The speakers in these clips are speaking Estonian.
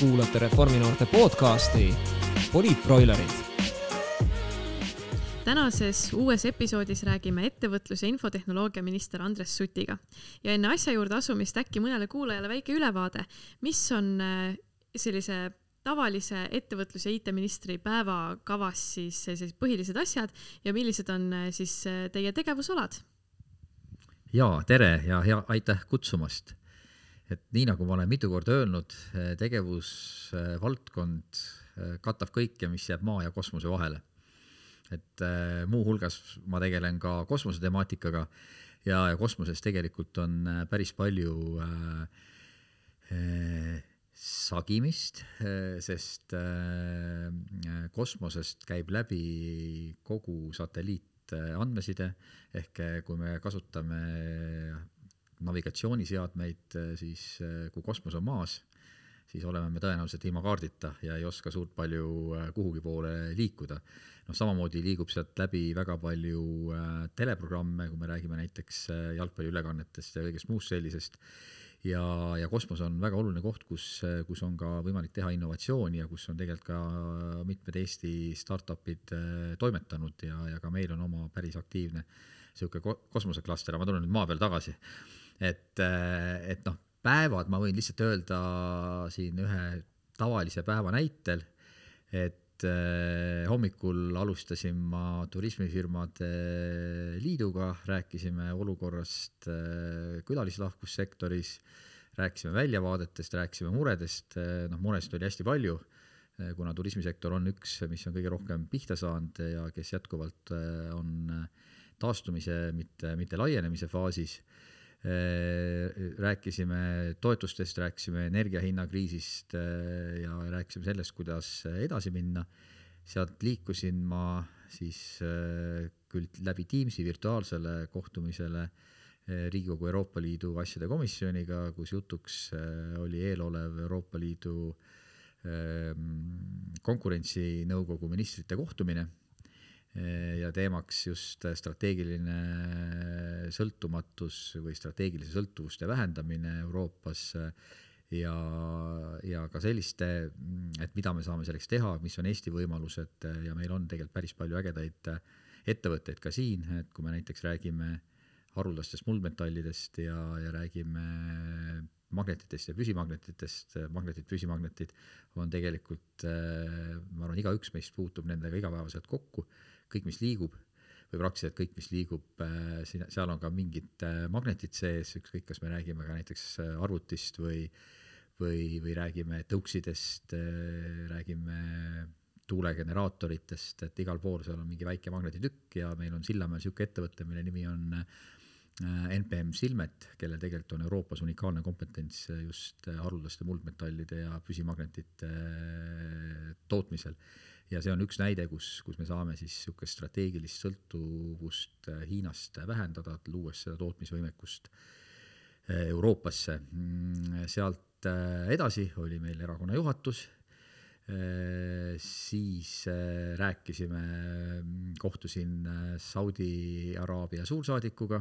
kuulate Reforminoorte podcasti Poliitbroilerid. tänases uues episoodis räägime ettevõtlus- ja infotehnoloogia minister Andres Sutiga ja enne asja juurde asumist äkki mõnele kuulajale väike ülevaade, mis on äh, sellise tavalise ettevõtlus- ja IT-ministri päevakavas siis sellised põhilised asjad ja millised on äh, siis äh, teie tegevusalad? jaa, tere ja hea, aitäh kutsumast et nii nagu ma olen mitu korda öelnud, eh, tegevusvaldkond eh, katab kõike, mis jääb maa ja kosmose vahele. et eh, muuhulgas ma tegelen ka kosmosetemaatikaga ja, ja kosmoses tegelikult on päris palju äh, sagimist, sest äh, kosmosest käib läbi kogu satelliitandmeside ehk kui me kasutame navigatsiooniseadmeid, äh, siis äh, kui kosmos on maas, siis oleme me tõenäoliselt ilma kaardita ja ei oska suurt palju äh, kuhugi poole liikuda. noh, samamoodi liigub sealt läbi väga palju teleprogramme, kui me räägime näiteks jalgpalliülekannetest ja kõigest muust sellisest. Ja, ja kosmos on väga oluline koht, kus, kus on ka võimalik teha innovatsiooni ja kus on tegelikult ka mitmed Eesti startup'id toimetanud ja, ja ka meil on oma päris aktiivne niisugune kosmoseklaster, aga ma tulen nüüd maa peale tagasi et, äh, et noh, päevad ma võin lihtsalt öelda siin ühe tavalise päeva näitel, et äh, hommikul alustasin ma turismifirmade liiduga, rääkisime olukorrast äh, külalislahkussektoris, rääkisime väljavaadetest, rääkisime muredest, noh muresid oli hästi palju, kuna turismisektor on üks, mis on kõige rohkem pihta saanud ja kes jätkuvalt on taastumise, mitte, mitte laienemise faasis rääkisime toetustest, rääkisime energiahinnakriisist äh, ja rääkisime sellest, kuidas edasi minna. sealt liikusin ma siis äh, küll läbi Teamsi virtuaalsele kohtumisele Riigikogu Euroopa Liidu asjade komisjoniga, kus jutuks oli eelolev Euroopa Liidu ähm, konkurentsinõukogu ministrite kohtumine ja teemaks just strateegiline sõltumatus või strateegilise sõltuvuste vähendamine Euroopas ja, ja ka selliste, et mida me saame selleks teha, mis on Eesti võimalused ja meil on tegelikult päris palju ägedaid ettevõtteid ka siin, et kui me näiteks räägime haruldastest muldmetallidest ja, ja räägime magnetitest ja püsimagnetitest, magnetid, püsimagnetid on tegelikult, ma arvan, igaüks meist puutub nendega igapäevaselt kokku kõik, mis liigub või praktiliselt kõik, mis liigub, äh, siin, seal on ka mingid äh, magnetid sees, ükskõik, kas me räägime ka näiteks äh, arvutist või, või, või räägime tõuksidest, räägime tuulegeneraatoritest, et igal pool seal on mingi väike magnetitükk ja meil on Sillamäel niisugune ettevõte, mille nimi on NPM Silmet, kellel tegelikult on Euroopas unikaalne kompetents just haruldaste muldmetallide ja püsimagnetite tootmisel ja see on üks näide, kus, kus me saame siis niisugust strateegilist sõltuvust äh, Hiinast vähendada, luues seda tootmisvõimekust äh, Euroopasse. Mm, sealt äh, edasi oli meil erakonna juhatus, siis rääkisime, kohtusin Saudi Araabia suursaadikuga,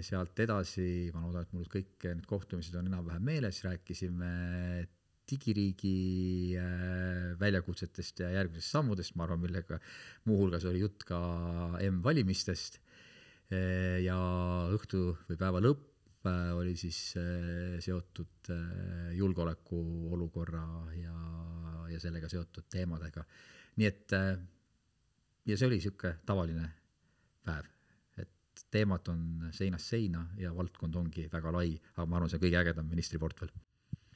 sealt edasi, ma loodan, et mul kõik need kohtumised on enam-vähem meeles, rääkisime digiriigi äh, väljakutsetest ja järgmisest sammudest, ma arvan, millega muuhulgas oli jutt ka M-valimistest. Äh, ja õhtu või päeva lõpp äh, oli siis seotud julgeolekuolukorra ja, ja sellega seotud teemadega. nii et ja see oli niisugune tavaline päev, et teemad on seinast seina ja valdkond ongi väga lai, aga ma arvan, see on kõige ägedam ministriportfell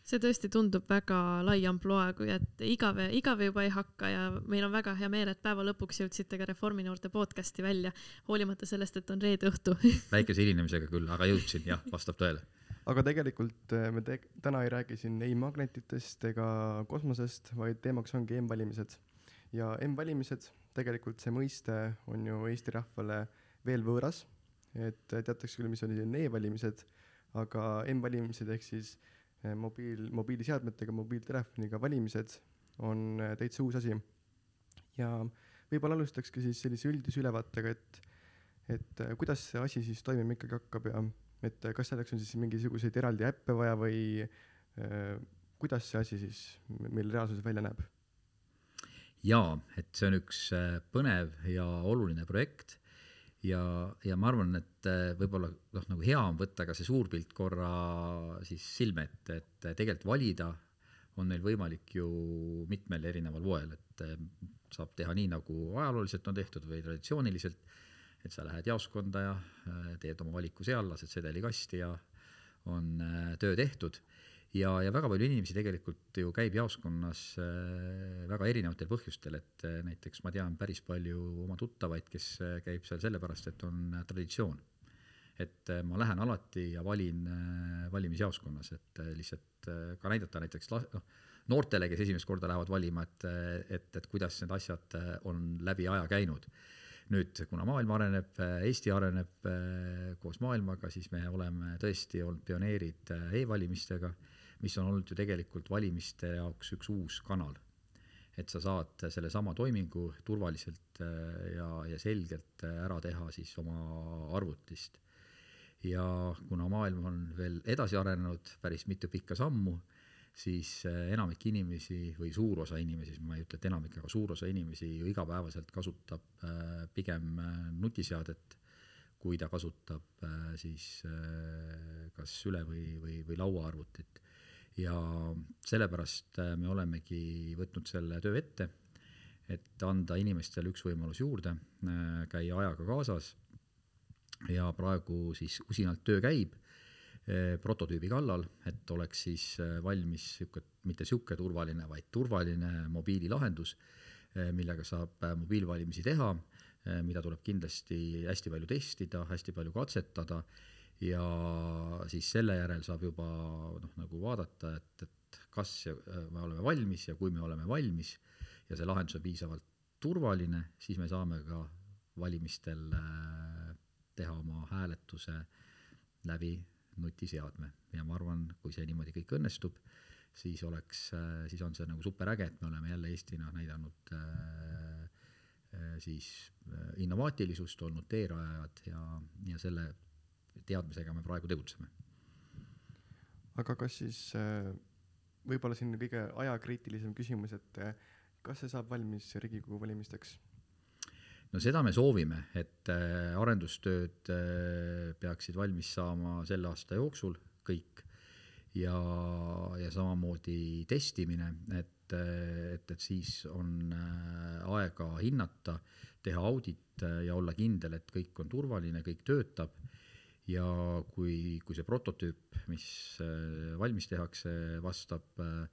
see tõesti tundub väga lai ampluaa, kui et igav, igav juba ei hakka ja meil on väga hea meel, et päeva lõpuks jõudsite ka Reforminoorte podcast'i välja, hoolimata sellest, et on reede õhtu väikese hilinemisega küll, aga jõudsin, jah, vastab tõele. aga tegelikult äh, me te täna ei räägi siin ei magnetitest ega kosmosest, vaid teemaks ongi M-valimised. ja M-valimised, tegelikult see mõiste on ju Eesti rahvale veel võõras, et teatakse küll, mis olid e-valimised, aga M-valimised ehk siis Eh, mobiil, mobiiliseadmetega, mobiiltelefoniga valimised on eh, täitsa uus asi. ja võib-olla alustakski siis sellise üldise ülevaatega, et, et eh, kuidas see asi siis toimima ikkagi hakkab ja et kas selleks on siis mingisuguseid eraldi äppe vaja või äh, kuidas see asi siis meil reaalsuses välja näeb? jaa, et see on üks põnev ja oluline projekt ja, ja ma arvan, et äh, võib-olla noh, nagu hea on võtta ka see suur pilt korra siis silme ette, et tegelikult valida on neil võimalik ju mitmel erineval moel, et saab teha nii, nagu ajalooliselt on tehtud või traditsiooniliselt, et sa lähed jaoskonda ja teed oma valiku seal, lased sedeli kasti ja on töö tehtud ja, ja väga palju inimesi tegelikult ju käib jaoskonnas äh, väga erinevatel põhjustel, et äh, näiteks ma tean päris palju oma tuttavaid, kes äh, käib seal sellepärast, et on traditsioon. et ma lähen alati ja valin valimisjaoskonnas, et lihtsalt ka näidata näiteks noh, noortele, kes esimest korda lähevad valima, et, et, et kuidas need asjad on läbi aja käinud nüüd, kuna maailm areneb, Eesti areneb koos maailmaga, siis me oleme tõesti olnud pioneerid e-valimistega mis on olnud ju tegelikult valimiste jaoks üks uus kanal. et sa saad sellesama toimingu turvaliselt äh, ja, ja selgelt äh, ära teha siis oma arvutist. ja kuna maailm on veel edasi arenenud päris mitu pikka sammu, siis äh, enamik inimesi või suur osa inimesi, ma ei ütle, et enamik, aga suur osa inimesi ju igapäevaselt kasutab pigem nutiseadet, kui ta kasutab siis kas üle- või, või, või lauaarvutit ja sellepärast äh, me olemegi võtnud selle töö ette, et anda inimestele üks võimalus juurde, äh, käia ajaga kaasas. Ja praegu siis usinalt töö käib äh, prototüübi kallal, et oleks siis valmis sihuke, mitte sihuke turvaline, vaid turvaline mobiililahendus, millega saab mobiilvalimisi teha, mida tuleb kindlasti hästi palju testida, hästi palju katsetada ja siis selle järel saab juba noh, nagu vaadata, et, et kas me oleme valmis ja kui me oleme valmis ja see lahendus on piisavalt turvaline, siis me saame ka valimistel äh, teha oma hääletuse läbi nutiseadme. Ja ma arvan, kui see niimoodi kõik õnnestub, siis oleks, äh, siis on see nagu superäge, et me oleme jälle Eestina näidanud äh, siis innovaatilisust, olnud teerajajad ja, ja selle teadmisega me praegu tegutseme. aga kas siis äh, võib-olla siin kõige ajakriitilisem küsimus, et äh, kas see saab valmis Riigikogu valimisteks? no seda me soovime, et äh, arendustööd peaksid valmis saama selle aasta jooksul kõik ja, ja samamoodi testimine, et, et, et siis on aega hinnata, teha audit ja olla kindel, et kõik on turvaline, kõik töötab ja kui, kui see prototüüp, mis äh, valmis tehakse, vastab äh,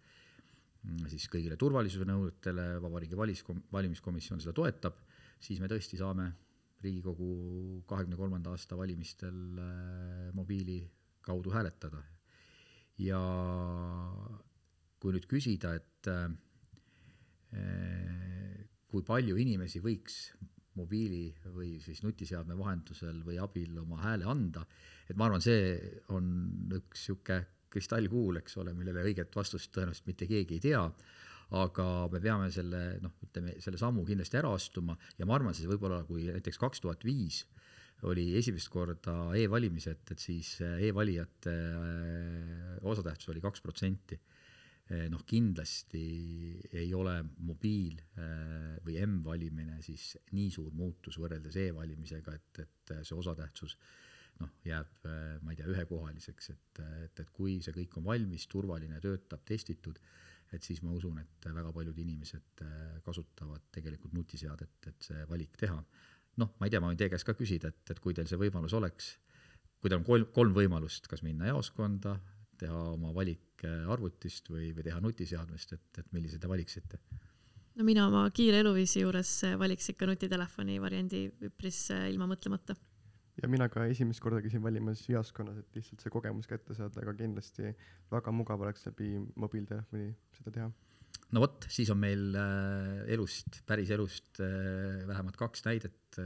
siis kõigile turvalisuse nõuetele, Vabariigi Valimiskom-, valimiskomisjon seda toetab, siis me tõesti saame Riigikogu kahekümne kolmanda aasta valimistel äh, mobiili kaudu hääletada. ja kui nüüd küsida, et kui palju inimesi võiks mobiili või siis nutiseadme vahendusel või abil oma hääle anda. et ma arvan, see on üks sihuke kristallkuul, eks ole, millele õiget vastust tõenäoliselt mitte keegi ei tea. aga me peame selle noh, ütleme selle sammu kindlasti ära astuma ja ma arvan, see võib-olla, kui näiteks kaks tuhat viis oli esimest korda e-valimised, et siis e-valijate äh, osatähtsus oli kaks protsenti noh, kindlasti ei ole mobiil eh, või M-valimine siis nii suur muutus võrreldes e-valimisega, et, et see osatähtsus noh, jääb, eh, ma ei tea, ühekohaliseks, et, et, et kui see kõik on valmis, turvaline, töötab, testitud, et siis ma usun, et väga paljud inimesed kasutavad tegelikult nutiseadet, et see valik teha. noh, ma ei tea, ma võin teie käest ka küsida, et, et kui teil see võimalus oleks, kui teil on kolm, kolm võimalust, kas minna jaoskonda, teha oma valik äh, arvutist või, või teha nutiseadmest, et, et millise te valiksite? no mina oma kiire eluviisi juures äh, valiks ikka nutitelefoni variandi üpris äh, ilma mõtlemata. ja mina ka esimest korda käisin valimas jaoskonnas, et lihtsalt see kogemus kätte saada, aga kindlasti väga mugav oleks läbi mobiiltelefoni seda teha no vot, siis on meil elust, päris elust äh, vähemalt kaks näidet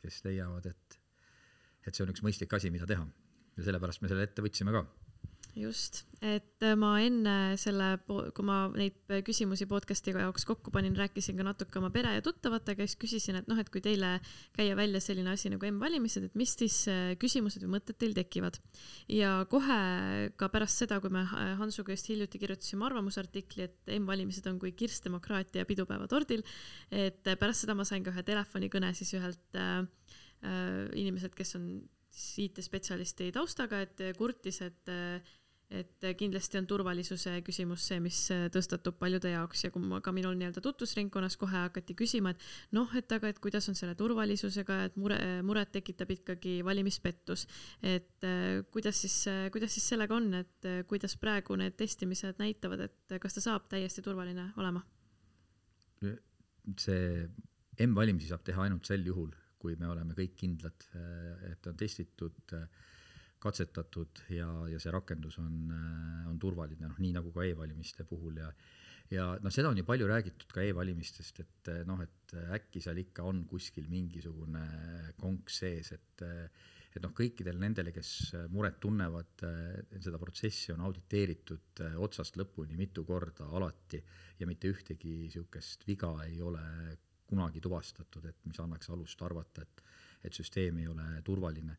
kes leiavad, et, et see on üks mõistlik asi, mida teha. ja sellepärast me selle ette võtsime ka just, et äh, ma enne selle, kui ma neid küsimusi podcast'i jaoks kokku panin, rääkisin ka natuke oma pere ja tuttavatega, siis küsisin, et noh, et kui teile käia välja selline asi nagu M-valimised, et mis siis äh, küsimused või mõtted teil tekivad. ja kohe ka pärast seda, kui me Hansuga just hiljuti kirjutasime arvamusartikli, et M-valimised on kui kirssdemokraatia pidupäeva tordil, et pärast seda ma sain ka ühe telefonikõne siis ühelt äh, äh inimeselt, kes on IT-spetsialisti taustaga, et kurtis, et et kindlasti on turvalisuse küsimus see, mis tõstatub paljude jaoks ja kui ma ka minul nii-öelda tutvusringkonnas kohe hakati küsima, et noh, et aga, et kuidas on selle turvalisusega, et mure, muret tekitab ikkagi valimispettus. et kuidas siis, kuidas siis sellega on, et kuidas praegu need testimised näitavad, et kas ta saab täiesti turvaline olema? see M-valimisi saab teha ainult sel juhul, kui me oleme kõik kindlad, et on testitud, katsetatud ja, ja see rakendus on, on turvaline, noh nii nagu ka e-valimiste puhul ja ja noh, seda on ju palju räägitud ka e-valimistest, et noh, et äkki seal ikka on kuskil mingisugune konks sees, et et noh, kõikidel nendele, kes muret tunnevad, seda protsessi on auditeeritud otsast lõpuni mitu korda alati ja mitte ühtegi niisugust viga ei ole kunagi tuvastatud, et mis annaks alust arvata, et, et süsteem ei ole turvaline.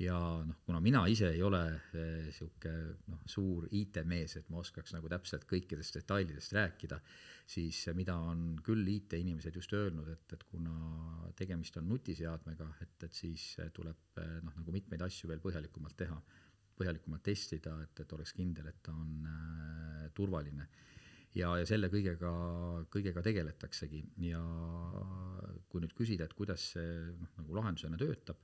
Ja noh, kuna mina ise ei ole niisugune eh, noh, suur IT-mees, et ma oskaks nagu täpselt kõikidest detailidest rääkida, siis mida on küll IT-inimesed just öelnud, et, et kuna tegemist on nutiseadmega, et, et siis tuleb eh, noh, nagu mitmeid asju veel põhjalikumalt teha, põhjalikumalt testida, et, et oleks kindel, et ta on äh, turvaline. Ja, ja selle kõigega, kõigega tegeletaksegi. Ja kui nüüd küsida, et kuidas see noh, nagu lahendusena töötab,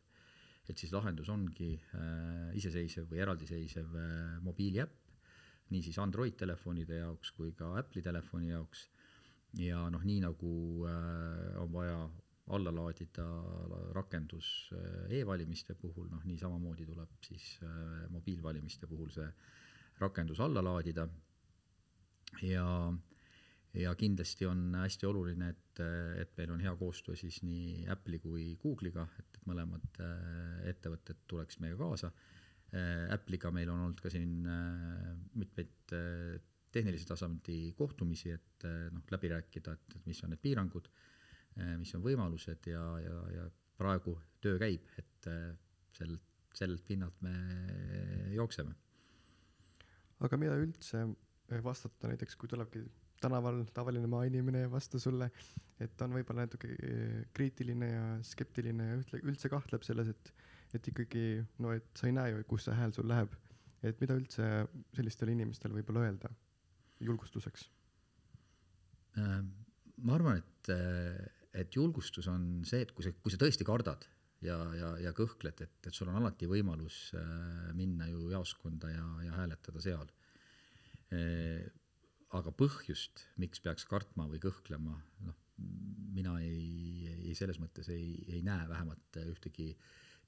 et siis lahendus ongi äh, iseseisev või eraldiseisev äh, mobiiliäpp, niisiis Android telefonide jaoks kui ka Apple'i telefoni jaoks. ja noh, nii nagu äh, on vaja alla laadida rakendus äh, e-valimiste puhul, noh nii samamoodi tuleb siis äh, mobiilvalimiste puhul see rakendus alla laadida ja, ja kindlasti on hästi oluline, et, et meil on hea koostöö siis nii Apple'i kui Google'iga, et, et mõlemad äh, ettevõtted tuleks meiega kaasa. Äh, Apple'iga meil on olnud ka siin äh, mitmeid tehnilise tasandi kohtumisi, et noh, läbi rääkida, et, et mis on need piirangud, mis on võimalused ja, ja, ja praegu töö käib, et sellelt, sellelt pinnalt me jookseme. aga mida üldse vastata näiteks, kui tulebki tänaval tavaline maainimene vastu sulle, et ta on võib-olla natuke eh, kriitiline ja skeptiline ja ütle, üldse kahtleb selles, et, et ikkagi no et sa ei näe ju, kus see hääl sul läheb. et mida üldse sellistele inimestele võib-olla öelda julgustuseks? Äh, ma arvan, et, äh, et julgustus on see, et kui sa, kui sa tõesti kardad ja, ja, ja kõhkled, et, et sul on alati võimalus äh, minna ju jaoskonda ja, ja hääletada seal Äh, aga põhjust, miks peaks kartma või kõhklema, noh, mina ei, ei selles mõttes ei, ei näe vähemalt ühtegi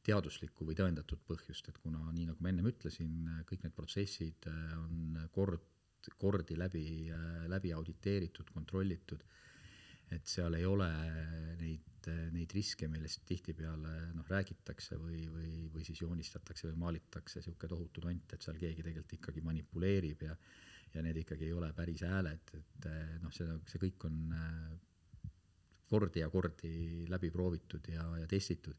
teaduslikku või tõendatud põhjust, et kuna nii, nagu ma ennem ütlesin, kõik need protsessid äh, on kord, kordi läbi, äh, läbi auditeeritud, kontrollitud, et seal ei ole neid, neid riske, millest tihtipeale noh, räägitakse või, või, või siis joonistatakse või maalitakse niisugune tohutu tont, et seal keegi tegelikult ikkagi manipuleerib ja ja need ikkagi ei ole päris hääled, et noh, see, see kõik on eh, kordi ja kordi läbi proovitud ja, ja testitud.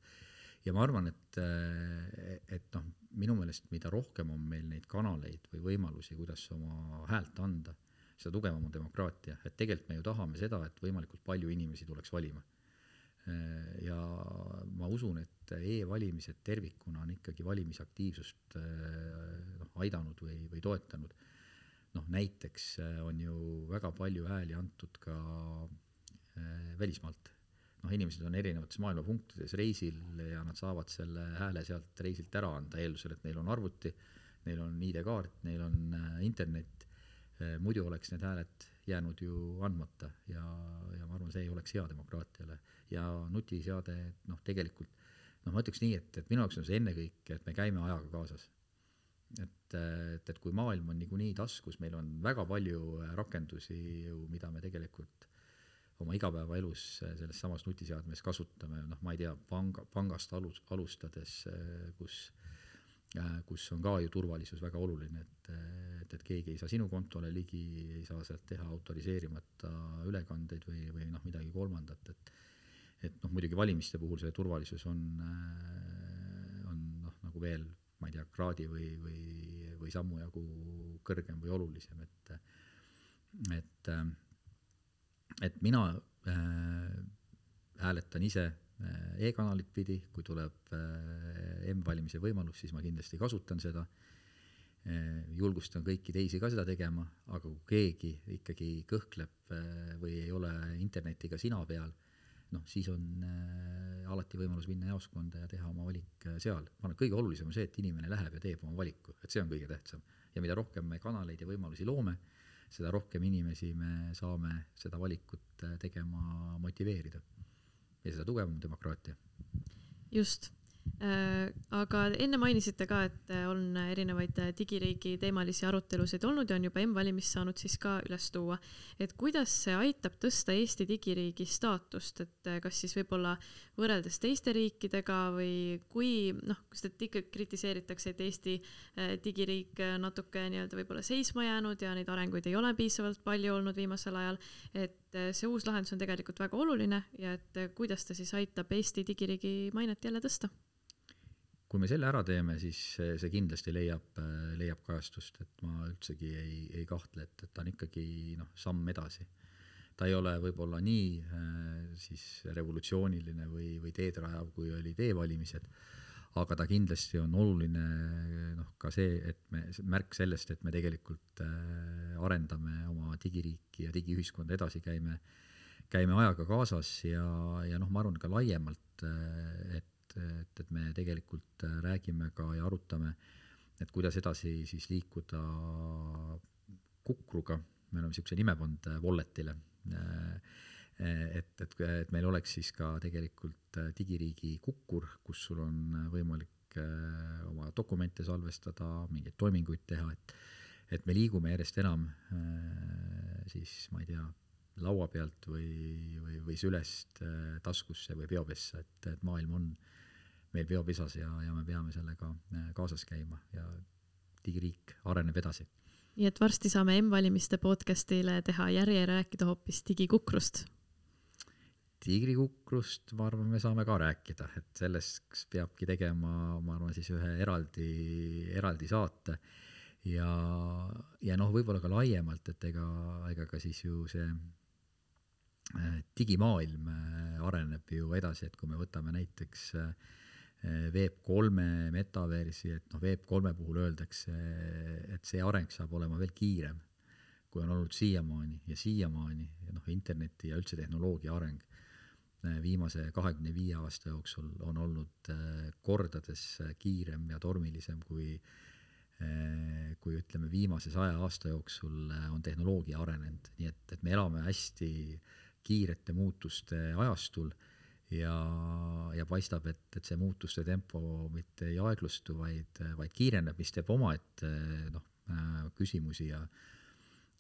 ja ma arvan, et, eh, et noh, minu meelest, mida rohkem on meil neid kanaleid või võimalusi, kuidas oma häält anda, seda tugevam on demokraatia, et tegelikult me ju tahame seda, et võimalikult palju inimesi tuleks valima. ja ma usun, et e-valimised tervikuna on ikkagi valimisaktiivsust noh, aidanud või, või toetanud noh, näiteks äh, on ju väga palju hääli antud ka äh, välismaalt. noh, inimesed on erinevates maailma punktides reisil ja nad saavad selle hääle sealt reisilt ära anda, eeldusel, et neil on arvuti, neil on ID-kaart, neil on äh, internet, muidu oleks need hääled jäänud ju andmata ja, ja ma arvan, see ei oleks hea demokraatiale. ja nutiseade, noh, tegelikult noh, ma ütleks nii, et, et minu jaoks on see ennekõike, et me käime ajaga kaasas et, et, et kui maailm on niikuinii taskus, meil on väga palju äh, rakendusi ju, mida me tegelikult oma igapäevaelus äh, selles samas nutiseadmes kasutame, noh, ma ei tea, panga, pangast alus, alustades, kus kus on ka ju turvalisus väga oluline, et, et, et keegi ei saa sinu kontole ligi, ei saa sealt teha autoriseerimata ülekandeid või, või noh, midagi kolmandat, et et noh, muidugi valimiste puhul see turvalisus on, on noh, nagu veel, ma ei tea, kraadi või, või, või sammu jagu kõrgem või olulisem, et et, et mina äh, hääletan ise äh, e-kanalit pidi, kui tuleb äh, M-valimise võimalus, siis ma kindlasti kasutan seda. Äh, julgustan kõiki teisi ka seda tegema, aga kui keegi ikkagi kõhkleb või ei ole internetiga sina peal, noh, siis on alati võimalus minna jaoskonda ja teha oma valik seal. ma arvan, et kõige olulisem on see, et inimene läheb ja teeb oma valiku, et see on kõige tähtsam. ja mida rohkem me kanaleid ja võimalusi loome, seda rohkem inimesi me saame seda valikut tegema motiveerida ja seda tugevam demokraatia. just Äh, aga enne mainisite ka, et äh, on erinevaid äh, digiriigi teemalisi arutelusid olnud ja on juba M-valimist saanud siis ka üles tuua. et kuidas see aitab tõsta Eesti digiriigi staatust, et kas siis võib-olla võrreldes teiste riikidega või kui noh, sest et ikka kritiseeritakse, et Eesti digiriik natuke nii-öelda võib-olla seisma jäänud ja neid arenguid ei ole piisavalt palju olnud viimasel ajal, et see uus lahendus on tegelikult väga oluline ja et kuidas ta siis aitab Eesti digiriigi mainet jälle tõsta kui me selle ära teeme, siis see kindlasti leiab, leiab kajastust, et ma üldsegi ei, ei kahtle, et, et ta on ikkagi noh, samm edasi. Ta ei ole võib-olla nii siis revolutsiooniline või, või teed rajav, kui olid e-valimised, aga ta kindlasti on oluline noh, ka see, et me, märk sellest, et me tegelikult arendame oma digiriiki ja digiühiskonda edasi, käime, käime ajaga kaasas ja, ja noh, ma arvan ka laiemalt, et et, et me tegelikult äh, räägime ka ja arutame, et kuidas edasi siis liikuda kukruga, me oleme niisuguse nime pannud äh, Walletile, äh, et, et, et meil oleks siis ka tegelikult digiriigi kukkur, kus sul on võimalik oma dokumente salvestada, mingeid toiminguid teha, et et me liigume järjest enam siis ma ei tea, laua pealt või, või, või sülest taskusse või peopessa, et, et maailm on äh, meil peopisas ja, ja me peame sellega äh, kaasas käima ja digiriik areneb edasi. Nii et varsti saame M-valimiste podcastile teha järje rääkida hoopis digikukrust. tiigrikukrust, ma arvan, me saame ka rääkida, et sellest peabki tegema, ma arvan, siis ühe eraldi, eraldi saate ja, ja noh, võib-olla ka laiemalt, et ega, ega ka siis ju see äh, digimaailm äh, areneb ju edasi, et kui me võtame näiteks äh, Web3 metaversi, et noh, Web3 puhul öeldakse, et see areng saab olema veel kiirem, kui on olnud siiamaani. Ja siiamaani ja noh, interneti ja üldse tehnoloogia areng eh, viimase kahekümne viie aasta jooksul on olnud eh, kordades kiirem ja tormilisem kui eh, kui ütleme, viimase saja aasta jooksul on tehnoloogia arenenud, nii et, et me elame hästi kiirete muutuste ajastul ja, ja paistab, et, et see muutuste tempo mitte ei aeglustu, vaid, vaid kiireneb, mis teeb omaette noh, äh, küsimusi ja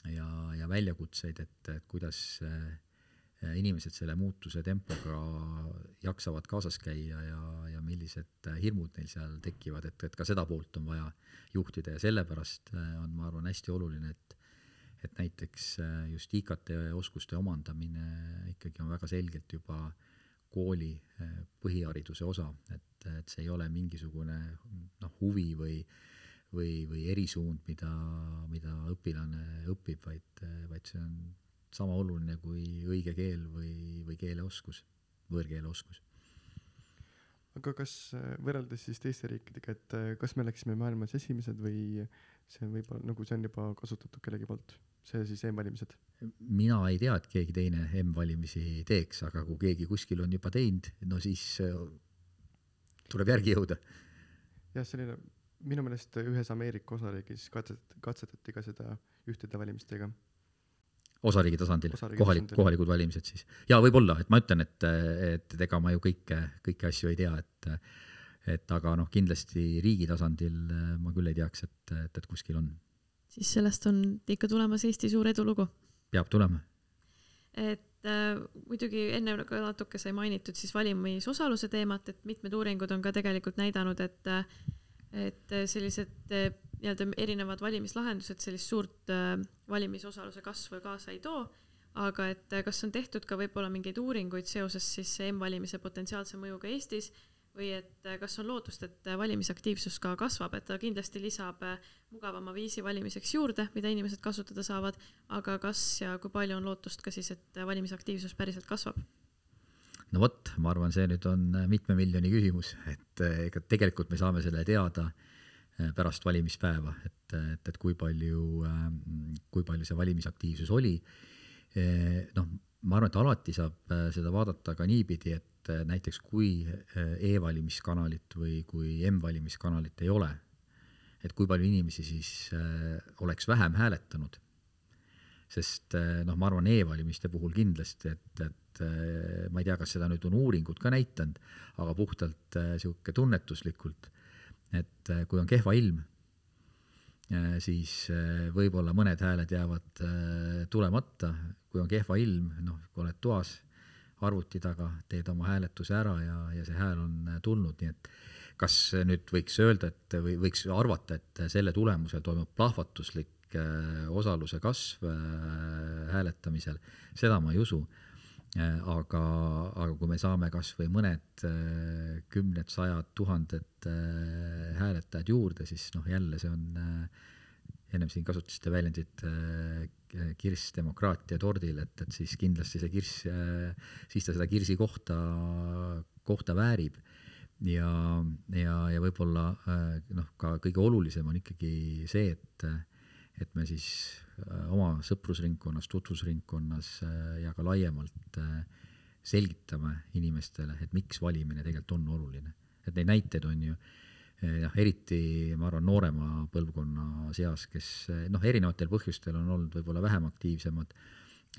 ja, ja väljakutseid, et, et kuidas äh, inimesed selle muutuse tempoga jaksavad kaasas käia ja, ja millised hirmud neil seal tekivad, et, et ka seda poolt on vaja juhtida. Ja sellepärast äh, on, ma arvan, hästi oluline, et et näiteks just IKT oskuste omandamine ikkagi on väga selgelt juba äh, kooli eh, põhihariduse osa, et, et see ei ole mingisugune noh, huvi või või, või erisuund, mida, mida õpilane õpib, vaid, vaid see on sama oluline kui õige keel või, või keeleoskus, võõrkeele oskus. aga kas võrreldes siis teiste riikidega, et kas me oleksime maailmas esimesed või see on võib-olla nagu see on juba kasutatud kellegi poolt, see siis e-valimised? mina ei tea, et keegi teine M-valimisi teeks, aga kui keegi kuskil on juba teinud, no siis äh, tuleb järgi jõuda. jah, selline, minu meelest ühes Ameerika osariigis katset-, katsetati ka seda ühtede valimistega. osariigi tasandil, kohalik, kohalikud valimised siis. jaa, võib-olla, et ma ütlen, et, et, et ega ma ju kõike, kõiki asju ei tea, et et aga noh, kindlasti riigi tasandil ma küll ei teaks, et, et, et kuskil on. Siis sellest on ikka tulemas Eesti suur edulugu. Peab tulema. et äh, muidugi enne ka natuke sai mainitud siis valimisosaluse teemat, et mitmed uuringud on ka tegelikult näidanud, et äh, et sellised äh, nii-öelda erinevad valimislahendused sellist suurt äh, valimisosaluse kasvu kaasa ei too, aga et äh, kas on tehtud ka võib-olla mingeid uuringuid seoses siis M-valimise potentsiaalse mõjuga Eestis või et äh, kas on lootust, et äh, valimisaktiivsus ka kasvab, et ta kindlasti lisab äh, mugavama viisi valimiseks juurde, mida inimesed kasutada saavad, aga kas ja kui palju on lootust ka siis, et valimisaktiivsus päriselt kasvab? no vot, ma arvan, see nüüd on mitme miljoni küsimus, et ega tegelikult me saame selle teada pärast valimispäeva, et, et, et kui palju, kui palju see valimisaktiivsus oli. noh, ma arvan, et alati saab seda vaadata ka niipidi, et näiteks kui e-valimiskanalit või kui M-valimiskanalit ei ole, et kui palju inimesi siis oleks vähem hääletanud. Sest noh, ma arvan e-valimiste puhul kindlasti, et, et ma ei tea, kas seda nüüd on uuringud ka näidanud, aga puhtalt niisugune tunnetuslikult, et kui on kehva ilm, siis võib-olla mõned hääled jäävad tulemata, kui on kehva ilm, noh, kui oled toas arvuti taga, teed oma hääletuse ära ja, ja see hääl on tulnud, nii et kas nüüd võiks öelda, et või võiks arvata, et selle tulemusel toimub plahvatuslik osaluse kasv hääletamisel, seda ma ei usu. aga, aga kui me saame kas või mõned kümned, sajad, tuhanded hääletajad juurde, siis noh, jälle see on, ennem siin kasutasite väljendit kirss demokraatia tordil, et, et siis kindlasti see kirss, siis ta seda kirsi kohta, kohta väärib ja, ja, ja võib-olla noh, ka kõige olulisem on ikkagi see, et et me siis oma sõprusringkonnas, tutvusringkonnas ja ka laiemalt selgitame inimestele, et miks valimine tegelikult on oluline. et neid näiteid on ju jah, eriti ma arvan, noorema põlvkonna seas, kes noh, erinevatel põhjustel on olnud võib-olla vähem aktiivsemad,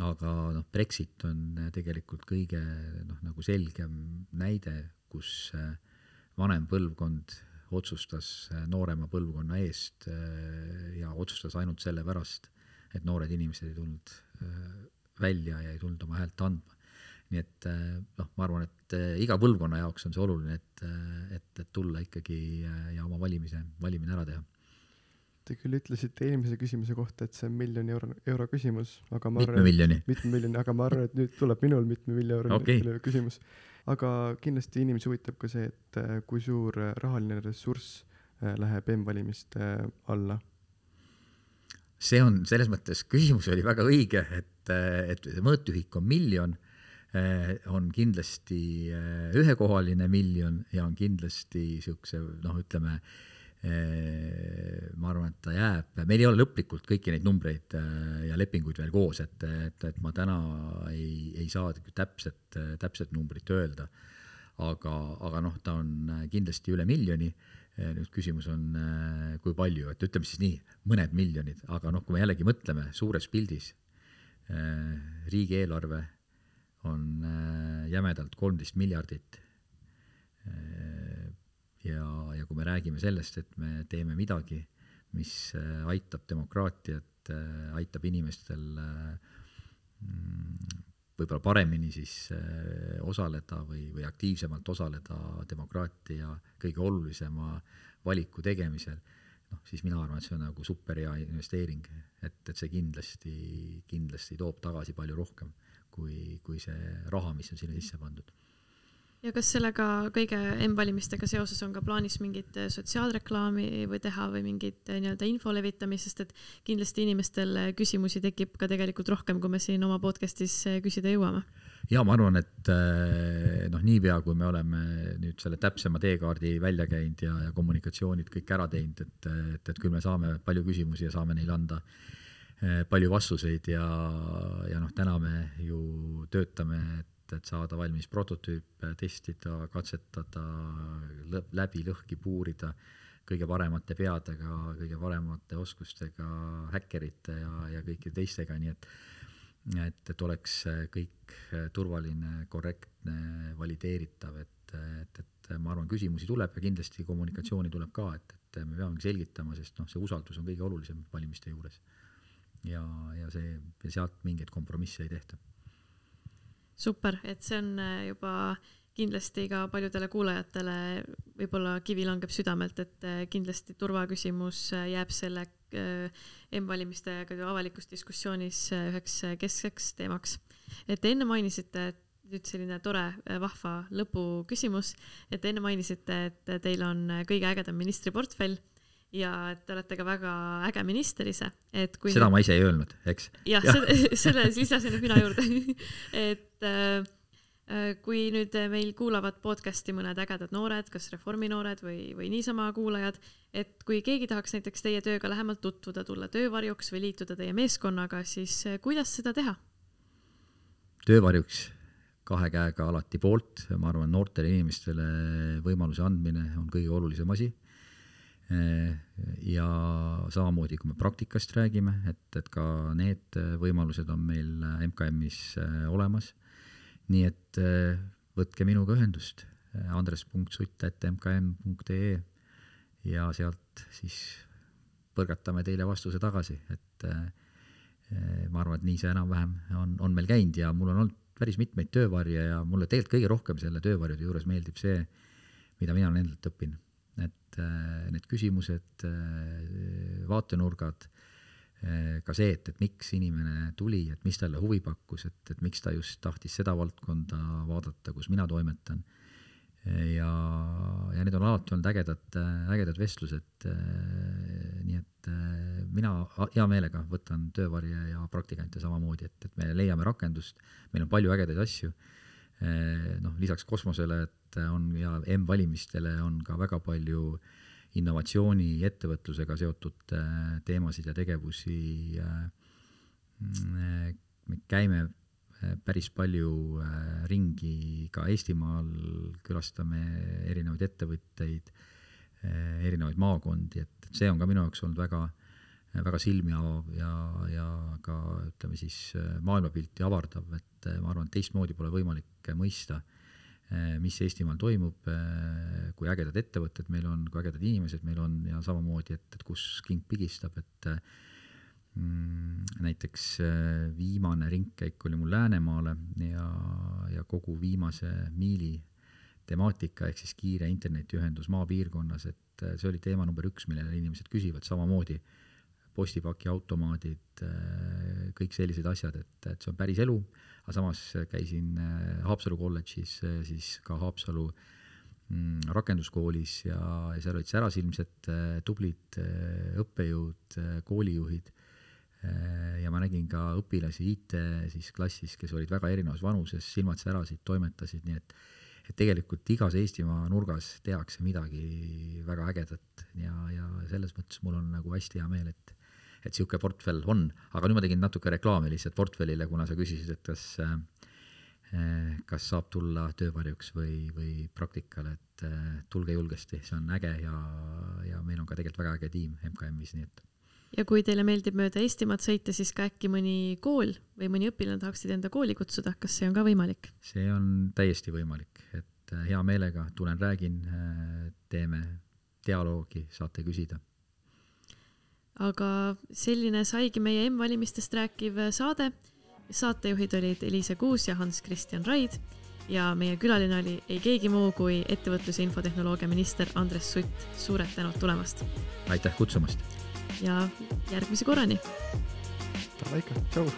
aga noh, Brexit on tegelikult kõige noh, nagu selgem näide, kus vanem põlvkond otsustas noorema põlvkonna eest ja otsustas ainult sellepärast, et noored inimesed ei tulnud välja ja ei tulnud oma häält andma nii et noh, ma arvan, et iga põlvkonna jaoks on see oluline, et, et, et tulla ikkagi ja oma valimise, valimine ära teha. Te küll ütlesite eelmise küsimuse kohta, et see on miljoni euro, euro küsimus, aga ma mitme arvan, miljoni? mitme miljoni, aga ma arvan, et nüüd tuleb minul mitme miljoni okay. küsimus. aga kindlasti inimesi huvitab ka see, et äh, kui suur äh, rahaline ressurss äh, läheb M-valimiste alla. see on selles mõttes, küsimus oli väga õige, et, et mõõtühik on miljon, on kindlasti ühekohaline miljon ja on kindlasti niisuguse noh, ütleme ma arvan, et ta jääb, meil ei ole lõplikult kõiki neid numbreid ja lepinguid veel koos, et, et, et ma täna ei, ei saa täpset, täpset numbrit öelda. aga, aga noh, ta on kindlasti üle miljoni. nüüd küsimus on, kui palju, et ütleme siis nii, mõned miljonid, aga noh, kui me jällegi mõtleme suures pildis, riigieelarve on jämedalt kolmteist miljardit. Ja, ja kui me räägime sellest, et me teeme midagi, mis äh, aitab demokraatiat, aitab inimestel mm, võib-olla paremini siis äh, osaleda või, või aktiivsemalt osaleda demokraatia kõige olulisema valiku tegemisel, noh, siis mina arvan, et see on nagu superhea investeering, et, et see kindlasti, kindlasti toob tagasi palju rohkem kui, kui see raha, mis on sinna sisse pandud ja kas sellega kõige M-valimistega seoses on ka plaanis mingit sotsiaalreklaami või teha või mingit äh, nii-öelda info levitamist, sest et kindlasti inimestel äh, küsimusi tekib ka tegelikult rohkem, kui me siin oma podcast'is küsida jõuame. ja ma arvan, et noh, niipea kui me oleme nüüd selle täpsema teekaardi välja käinud ja, ja kommunikatsioonid kõik ära teinud, et, et, et küll me saame palju küsimusi ja saame neile anda palju vastuseid ja, ja noh, täna me ju töötame, et et saada valmis prototüüp, testida, katsetada, läbi lõhki puurida kõige paremate peadega, kõige paremate oskustega häkkerite ja, ja kõikide teistega, nii et et, et oleks kõik turvaline, korrektne, valideeritav, et, et, et ma arvan, küsimusi tuleb ja kindlasti kommunikatsiooni tuleb ka, et, et me peamegi selgitama, sest noh, see usaldus on kõige olulisem valimiste juures. Ja, ja see, ja sealt mingeid kompromisse ei tehta super, et see on äh, juba kindlasti ka paljudele kuulajatele võib-olla kivi langeb südamelt, et äh, kindlasti turvaküsimus äh, jääb selle M-valimistega avalikus diskussioonis üheks keskseks teemaks. et enne mainisite, et nüüd selline tore vahva lõpuküsimus, et enne mainisite, et teil on kõige ägedam ministriportfell ja et te olete ka väga äge minister ise, et kui seda nüüd... ma ise ei öelnud, eks? jah ja., selle, selle lisasin mina juurde et äh, äh, kui nüüd meil kuulavad podcast'i mõned ägedad noored, kas Reformi noored või, või niisama kuulajad, et kui keegi tahaks näiteks teie tööga lähemalt tutvuda, tulla töövarjuks või liituda teie meeskonnaga, siis äh, kuidas seda teha? töövarjuks kahe käega alati poolt, ma arvan, noortele inimestele võimaluse andmine on kõige olulisem asi ja samamoodi, kui me praktikast räägime, et, et ka need võimalused on meil MKM-is äh, olemas. nii et äh, võtke minuga ühendust, andres.sutt.mkm.ee ja sealt siis põrgatame teile vastuse tagasi, et äh, ma arvan, et nii see enam-vähem on, on meil käinud ja mul on olnud päris mitmeid töövarje ja mulle tegelikult kõige rohkem selle töövarjude juures meeldib see, mida mina olen endalt õppinud et äh, need küsimused, äh, vaatenurgad, äh, ka see, et, et miks inimene tuli, et mis talle huvi pakkus, et, et miks ta just tahtis seda valdkonda vaadata, kus mina toimetan. ja, ja need on alati olnud ägedad, ägedad vestlused. nii et mina hea meelega võtan töövarje ja praktikante samamoodi, et, et me leiame rakendust, meil on palju ägedaid asju noh, lisaks kosmosele, et on ja M-valimistele on ka väga palju innovatsiooni, ettevõtlusega seotud äh, teemasid ja tegevusi. Äh, me käime päris palju ringi ka Eestimaal, külastame erinevaid ettevõtteid, erinevaid maakondi, et see on ka minu jaoks olnud väga väga silmi avav ja, ja ka ütleme siis maailmapilti avardav, et ma arvan, et teistmoodi pole võimalik mõista, mis Eestimaal toimub, kui ägedad ettevõtted meil on, kui ägedad inimesed meil on ja samamoodi, et, et kus king pigistab, et mm, näiteks viimane ringkäik oli mul Läänemaale ja, ja kogu viimase miili temaatika ehk siis kiire internetiühendus maapiirkonnas, et see oli teema number üks, millele inimesed küsivad, samamoodi äh, postipakiautomaadid, äh, kõik sellised asjad, et, et see on päris elu, aga samas käisin äh, Haapsalu kolledžis, äh, siis ka Haapsalu mm, rakenduskoolis ja, ja seal olid särasilmsed tublid õppejõud, koolijuhid. Ja ma nägin ka õpilasi IT siis klassis, kes olid väga erinevas vanuses, silmad särasid, toimetasid, nii et et tegelikult igas Eestimaa nurgas tehakse midagi väga ägedat. Ja, ja selles mõttes mul on nagu hästi hea meel, et et niisugune portfell on, aga nüüd ma tegin natuke reklaami lihtsalt portfellile, kuna sa küsisid, et kas äh, kas saab tulla töövarjuks või, või praktikale, et äh, tulge julgesti, see on äge ja, ja meil on ka tegelikult väga äge tiim MKM-is, nii et. Ja kui teile meeldib mööda Eestimaad sõita, siis ka äkki mõni kool või mõni õpilane tahaksid enda kooli kutsuda, kas see on ka võimalik? see on täiesti võimalik, et äh, hea meelega tulen, räägin, teeme dialoogi, saate küsida aga selline saigi meie M-valimistest rääkiv saade. saatejuhid olid Eliise Kuus ja Hans-Christian Raid ja meie külaline oli ei keegi muu kui ettevõtlus- ja infotehnoloogia minister Andres Sutt. suured tänud tulemast! aitäh kutsumast! ja järgmise korrani! Davai ikka, tšau!